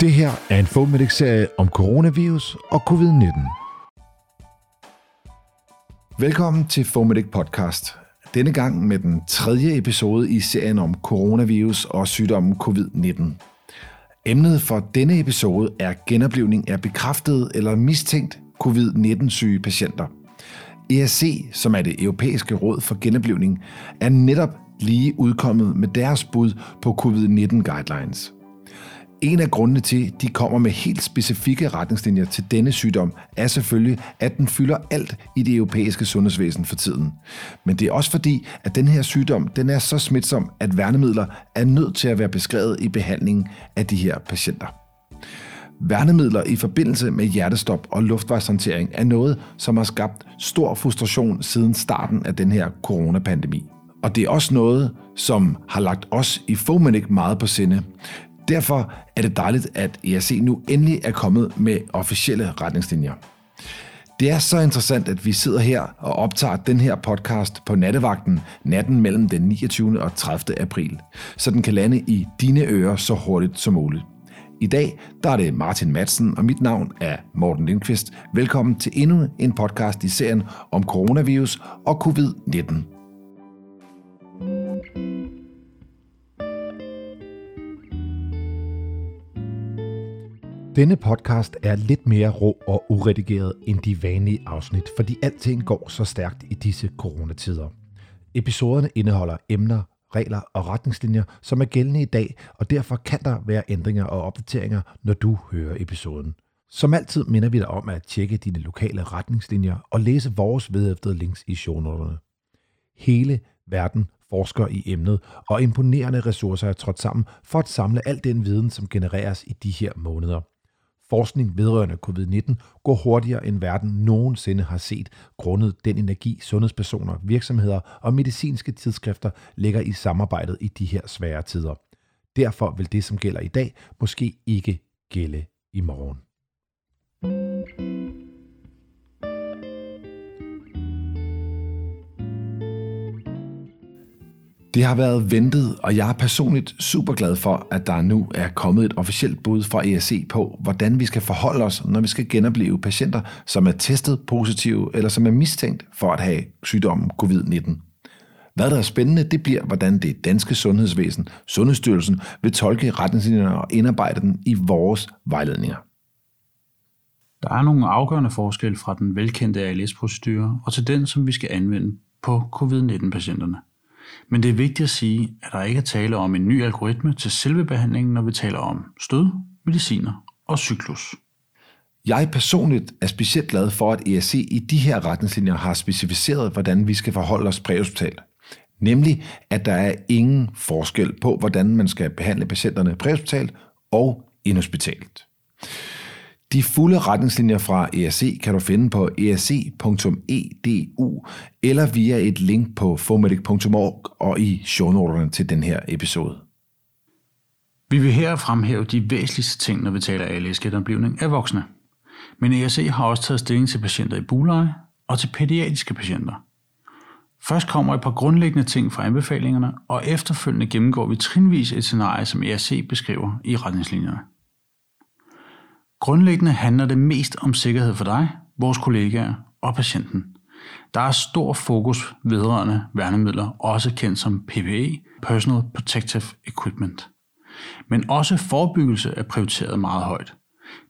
Det her er en Fomedic-serie om coronavirus og covid-19. Velkommen til Fomedic Podcast. Denne gang med den tredje episode i serien om coronavirus og sygdommen covid-19. Emnet for denne episode er genoplevning af bekræftede eller mistænkt covid-19-syge patienter. ESC, som er det europæiske råd for genoplevning, er netop lige udkommet med deres bud på covid-19 guidelines. En af grundene til, at de kommer med helt specifikke retningslinjer til denne sygdom, er selvfølgelig, at den fylder alt i det europæiske sundhedsvæsen for tiden. Men det er også fordi, at den her sygdom den er så smitsom, at værnemidler er nødt til at være beskrevet i behandlingen af de her patienter. Værnemidler i forbindelse med hjertestop og luftvejshåndtering er noget, som har skabt stor frustration siden starten af den her coronapandemi. Og det er også noget, som har lagt os i Fomenic meget på sinde. Derfor er det dejligt, at ERC nu endelig er kommet med officielle retningslinjer. Det er så interessant, at vi sidder her og optager den her podcast på nattevagten natten mellem den 29. og 30. april, så den kan lande i dine ører så hurtigt som muligt. I dag der er det Martin Madsen, og mit navn er Morten Lindqvist. Velkommen til endnu en podcast i serien om coronavirus og covid-19. Denne podcast er lidt mere rå og uredigeret end de vanlige afsnit, fordi alting går så stærkt i disse coronatider. Episoderne indeholder emner, regler og retningslinjer, som er gældende i dag, og derfor kan der være ændringer og opdateringer, når du hører episoden. Som altid minder vi dig om at tjekke dine lokale retningslinjer og læse vores vedhæftede links i shownoterne. Hele verden forsker i emnet, og imponerende ressourcer er trådt sammen for at samle al den viden, som genereres i de her måneder. Forskning vedrørende covid-19 går hurtigere end verden nogensinde har set, grundet den energi, sundhedspersoner, virksomheder og medicinske tidsskrifter lægger i samarbejdet i de her svære tider. Derfor vil det, som gælder i dag, måske ikke gælde i morgen. Det har været ventet, og jeg er personligt super glad for, at der nu er kommet et officielt bud fra ESC på, hvordan vi skal forholde os, når vi skal genopleve patienter, som er testet positive eller som er mistænkt for at have sygdommen covid-19. Hvad der er spændende, det bliver, hvordan det danske sundhedsvæsen, Sundhedsstyrelsen, vil tolke retningslinjerne og indarbejde dem i vores vejledninger. Der er nogle afgørende forskelle fra den velkendte ALS-procedure og til den, som vi skal anvende på covid-19-patienterne. Men det er vigtigt at sige, at der ikke er tale om en ny algoritme til selve behandlingen, når vi taler om stød, mediciner og cyklus. Jeg personligt er specielt glad for, at ESC i de her retningslinjer har specificeret, hvordan vi skal forholde os præhospitalt. Nemlig, at der er ingen forskel på, hvordan man skal behandle patienterne præhospitalt og inhospitalt. De fulde retningslinjer fra ERC kan du finde på erc.edu eller via et link på fomedic.org og i shownoterne til den her episode. Vi vil her fremhæve de væsentligste ting, når vi taler ALS-genoplivning af voksne. Men ERC har også taget stilling til patienter i buleje og til pædiatriske patienter. Først kommer et par grundlæggende ting fra anbefalingerne, og efterfølgende gennemgår vi trinvis et scenarie, som ERC beskriver i retningslinjerne. Grundlæggende handler det mest om sikkerhed for dig, vores kollegaer og patienten. Der er stor fokus vedrørende værnemidler, også kendt som PPE, Personal Protective Equipment. Men også forebyggelse er prioriteret meget højt.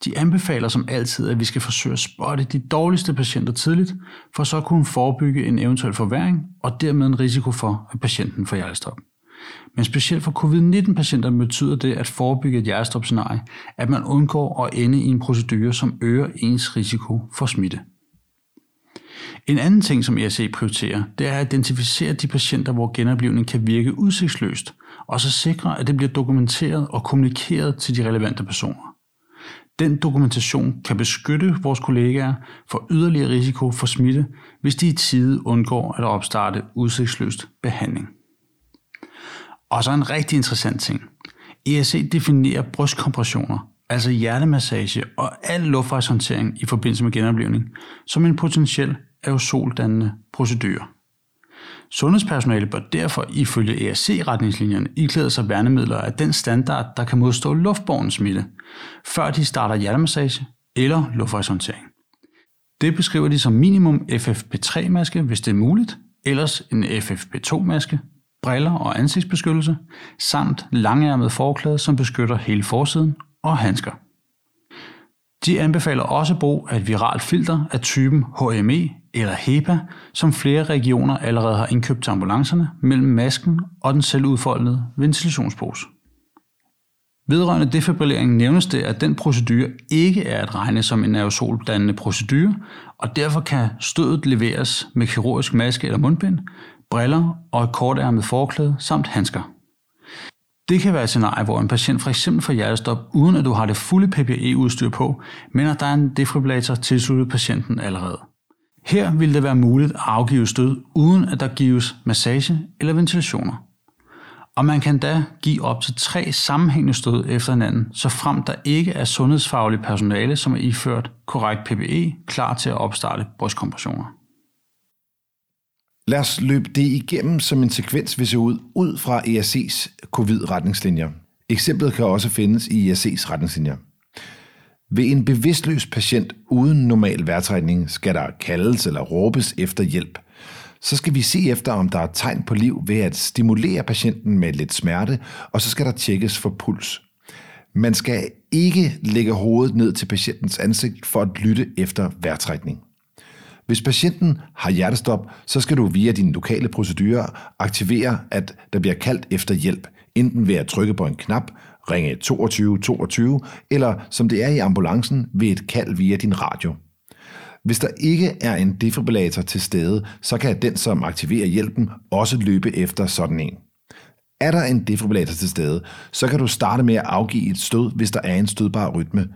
De anbefaler som altid, at vi skal forsøge at spotte de dårligste patienter tidligt, for så at kunne forebygge en eventuel forværing og dermed en risiko for, at patienten får hjertestop. Men specielt for covid-19-patienter betyder det at forebygge et hjertestopscenarie, at man undgår at ende i en procedure, som øger ens risiko for smitte. En anden ting, som ERC prioriterer, det er at identificere de patienter, hvor genoplevning kan virke udsigtsløst, og så sikre, at det bliver dokumenteret og kommunikeret til de relevante personer. Den dokumentation kan beskytte vores kollegaer for yderligere risiko for smitte, hvis de i tide undgår at opstarte udsigtsløst behandling. Og så en rigtig interessant ting. ERC definerer brystkompressioner, altså hjertemassage og al luftvejshåndtering i forbindelse med genoplevning, som en potentiel aerosoldannende procedure. Sundhedspersonale bør derfor ifølge ERC-retningslinjerne iklæde sig værnemidler af den standard, der kan modstå luftborgen smitte, før de starter hjertemassage eller luftvejshåndtering. Det beskriver de som minimum FFP3-maske, hvis det er muligt, ellers en FFP2-maske, briller og ansigtsbeskyttelse, samt langærmet forklæde, som beskytter hele forsiden, og handsker. De anbefaler også brug af et viralt filter af typen HME eller HEPA, som flere regioner allerede har indkøbt til ambulancerne mellem masken og den selvudfoldede ventilationspose. Vedrørende defibrillering nævnes det, at den procedure ikke er at regne som en aerosoldannende procedure, og derfor kan stødet leveres med kirurgisk maske eller mundbind, briller og et kortærmet forklæde samt handsker. Det kan være et scenarie, hvor en patient for eksempel får hjertestop, uden at du har det fulde PPE-udstyr på, men at der er en defibrillator tilsluttet patienten allerede. Her vil det være muligt at afgive stød, uden at der gives massage eller ventilationer. Og man kan da give op til tre sammenhængende stød efter hinanden, så frem der ikke er sundhedsfagligt personale, som er iført korrekt PPE, klar til at opstarte brystkompressioner. Lad os løbe det igennem som en sekvens vil se ud, ud fra ERC's covid-retningslinjer. Eksemplet kan også findes i ERC's retningslinjer. Ved en bevidstløs patient uden normal vejrtrækning skal der kaldes eller råbes efter hjælp. Så skal vi se efter, om der er tegn på liv ved at stimulere patienten med lidt smerte, og så skal der tjekkes for puls. Man skal ikke lægge hovedet ned til patientens ansigt for at lytte efter vejrtrækning. Hvis patienten har hjertestop, så skal du via din lokale procedure aktivere, at der bliver kaldt efter hjælp, enten ved at trykke på en knap, ringe 22 22, eller som det er i ambulancen ved et kald via din radio. Hvis der ikke er en defibrillator til stede, så kan den, som aktiverer hjælpen, også løbe efter sådan en. Er der en defibrillator til stede, så kan du starte med at afgive et stød, hvis der er en stødbar rytme.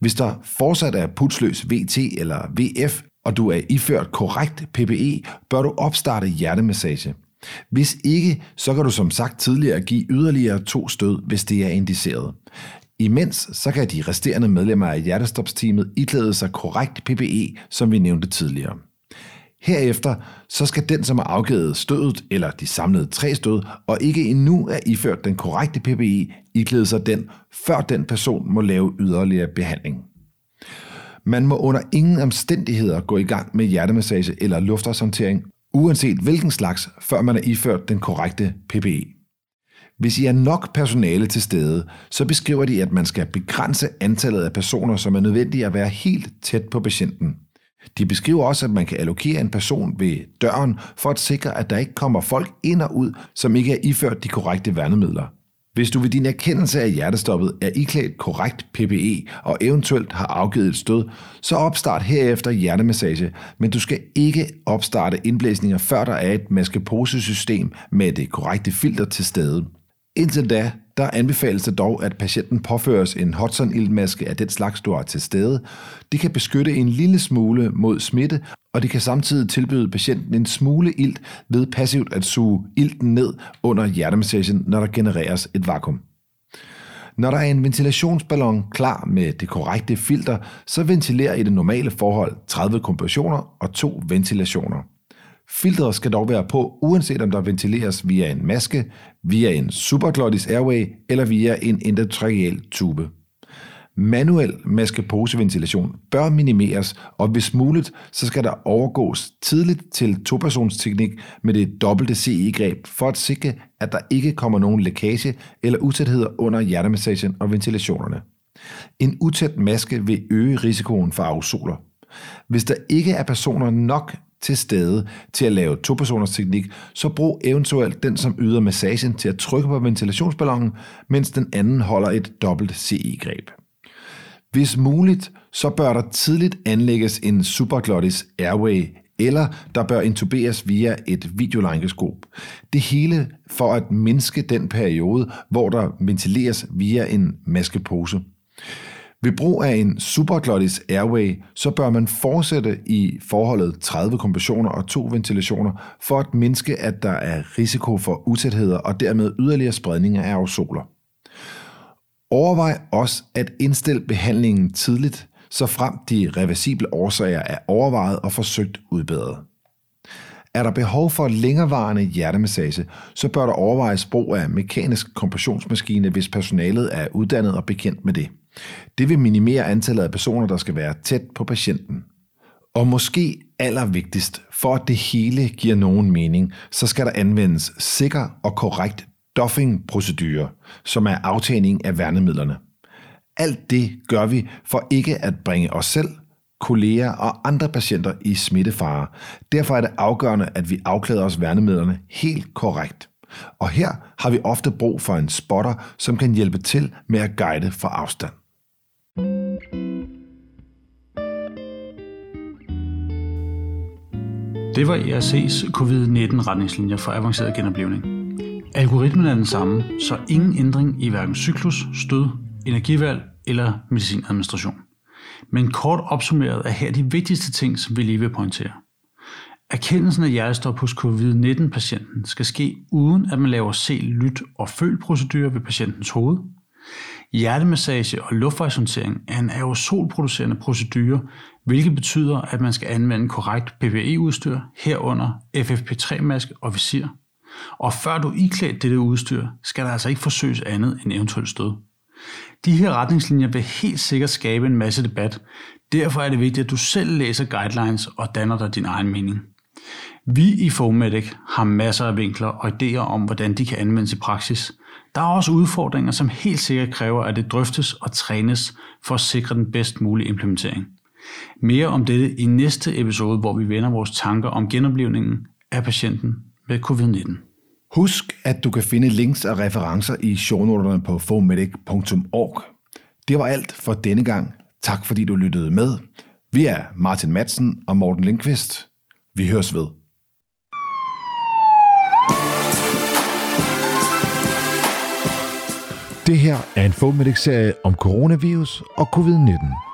Hvis der fortsat er pulsløs VT eller VF, og du er iført korrekt PPE, bør du opstarte hjertemassage. Hvis ikke, så kan du som sagt tidligere give yderligere to stød, hvis det er indiceret. Imens så kan de resterende medlemmer af hjertestopsteamet iklæde sig korrekt PPE, som vi nævnte tidligere. Herefter så skal den, som har afgivet stødet eller de samlede tre stød, og ikke endnu er iført den korrekte PPE, iklæde sig den, før den person må lave yderligere behandling. Man må under ingen omstændigheder gå i gang med hjertemassage eller luftvejshåndtering, uanset hvilken slags, før man er iført den korrekte PPE. Hvis I er nok personale til stede, så beskriver de, at man skal begrænse antallet af personer, som er nødvendige at være helt tæt på patienten. De beskriver også, at man kan allokere en person ved døren for at sikre, at der ikke kommer folk ind og ud, som ikke er iført de korrekte værnemidler. Hvis du ved din erkendelse af hjertestoppet er iklædt korrekt PPE og eventuelt har afgivet et stød, så opstart herefter hjertemassage, men du skal ikke opstarte indblæsninger, før der er et maskeposesystem med det korrekte filter til stede. Indtil da, der anbefales det dog, at patienten påføres en Hudson-iltmaske af den slags, du har til stede. Det kan beskytte en lille smule mod smitte, og det kan samtidig tilbyde patienten en smule ilt ved passivt at suge ilten ned under hjertemassagen, når der genereres et vakuum. Når der er en ventilationsballon klar med det korrekte filter, så ventilerer i det normale forhold 30 kompressioner og to ventilationer. Filteret skal dog være på, uanset om der ventileres via en maske, via en superglottis airway eller via en endotracheal tube. Manuel maskeposeventilation bør minimeres, og hvis muligt, så skal der overgås tidligt til topersonsteknik med det dobbelte CE-greb for at sikre, at der ikke kommer nogen lækage eller utætheder under hjertemassagen og ventilationerne. En utæt maske vil øge risikoen for aerosoler. Hvis der ikke er personer nok til stede til at lave topersoners teknik, så brug eventuelt den, som yder massagen til at trykke på ventilationsballonen, mens den anden holder et dobbelt CE-greb. Hvis muligt, så bør der tidligt anlægges en supraglottis airway, eller der bør intuberes via et videolangoskop. Det hele for at mindske den periode, hvor der ventileres via en maskepose. Ved brug af en superglottis airway, så bør man fortsætte i forholdet 30 kompressioner og to ventilationer, for at mindske, at der er risiko for utætheder og dermed yderligere spredning af aerosoler. Overvej også at indstille behandlingen tidligt, så frem de reversible årsager er overvejet og forsøgt udbedret. Er der behov for længerevarende hjertemassage, så bør der overvejes brug af mekanisk kompressionsmaskine, hvis personalet er uddannet og bekendt med det. Det vil minimere antallet af personer, der skal være tæt på patienten. Og måske allervigtigst, for at det hele giver nogen mening, så skal der anvendes sikker og korrekt doffing-procedure, som er aftagning af værnemidlerne. Alt det gør vi for ikke at bringe os selv, kolleger og andre patienter i smittefare. Derfor er det afgørende, at vi afklæder os værnemidlerne helt korrekt. Og her har vi ofte brug for en spotter, som kan hjælpe til med at guide fra afstand. Det var ERC's covid-19-retningslinjer for avanceret genoplevning. Algoritmen er den samme, så ingen ændring i hverken cyklus, stød, energivalg eller medicinadministration. Men kort opsummeret er her de vigtigste ting, som vi lige vil pointere. Erkendelsen af hjertestop hos covid-19-patienten skal ske uden at man laver se, lyt og føl procedurer ved patientens hoved. Hjertemassage og luftvejshåndtering er en aerosolproducerende procedure, hvilket betyder, at man skal anvende korrekt PPE-udstyr, herunder FFP3-maske og visir. Og før du iklædt dette udstyr, skal der altså ikke forsøges andet end eventuelt stød. De her retningslinjer vil helt sikkert skabe en masse debat. Derfor er det vigtigt, at du selv læser guidelines og danner dig din egen mening. Vi i Fomedic har masser af vinkler og idéer om, hvordan de kan anvendes i praksis. Der er også udfordringer, som helt sikkert kræver, at det drøftes og trænes for at sikre den bedst mulige implementering. Mere om dette i næste episode, hvor vi vender vores tanker om genoplevningen af patienten med covid-19. Husk, at du kan finde links og referencer i shownoterne på fomedic.org. Det var alt for denne gang. Tak fordi du lyttede med. Vi er Martin Madsen og Morten Lindqvist. Vi høres ved. Det her er en Fomedic-serie om coronavirus og covid-19.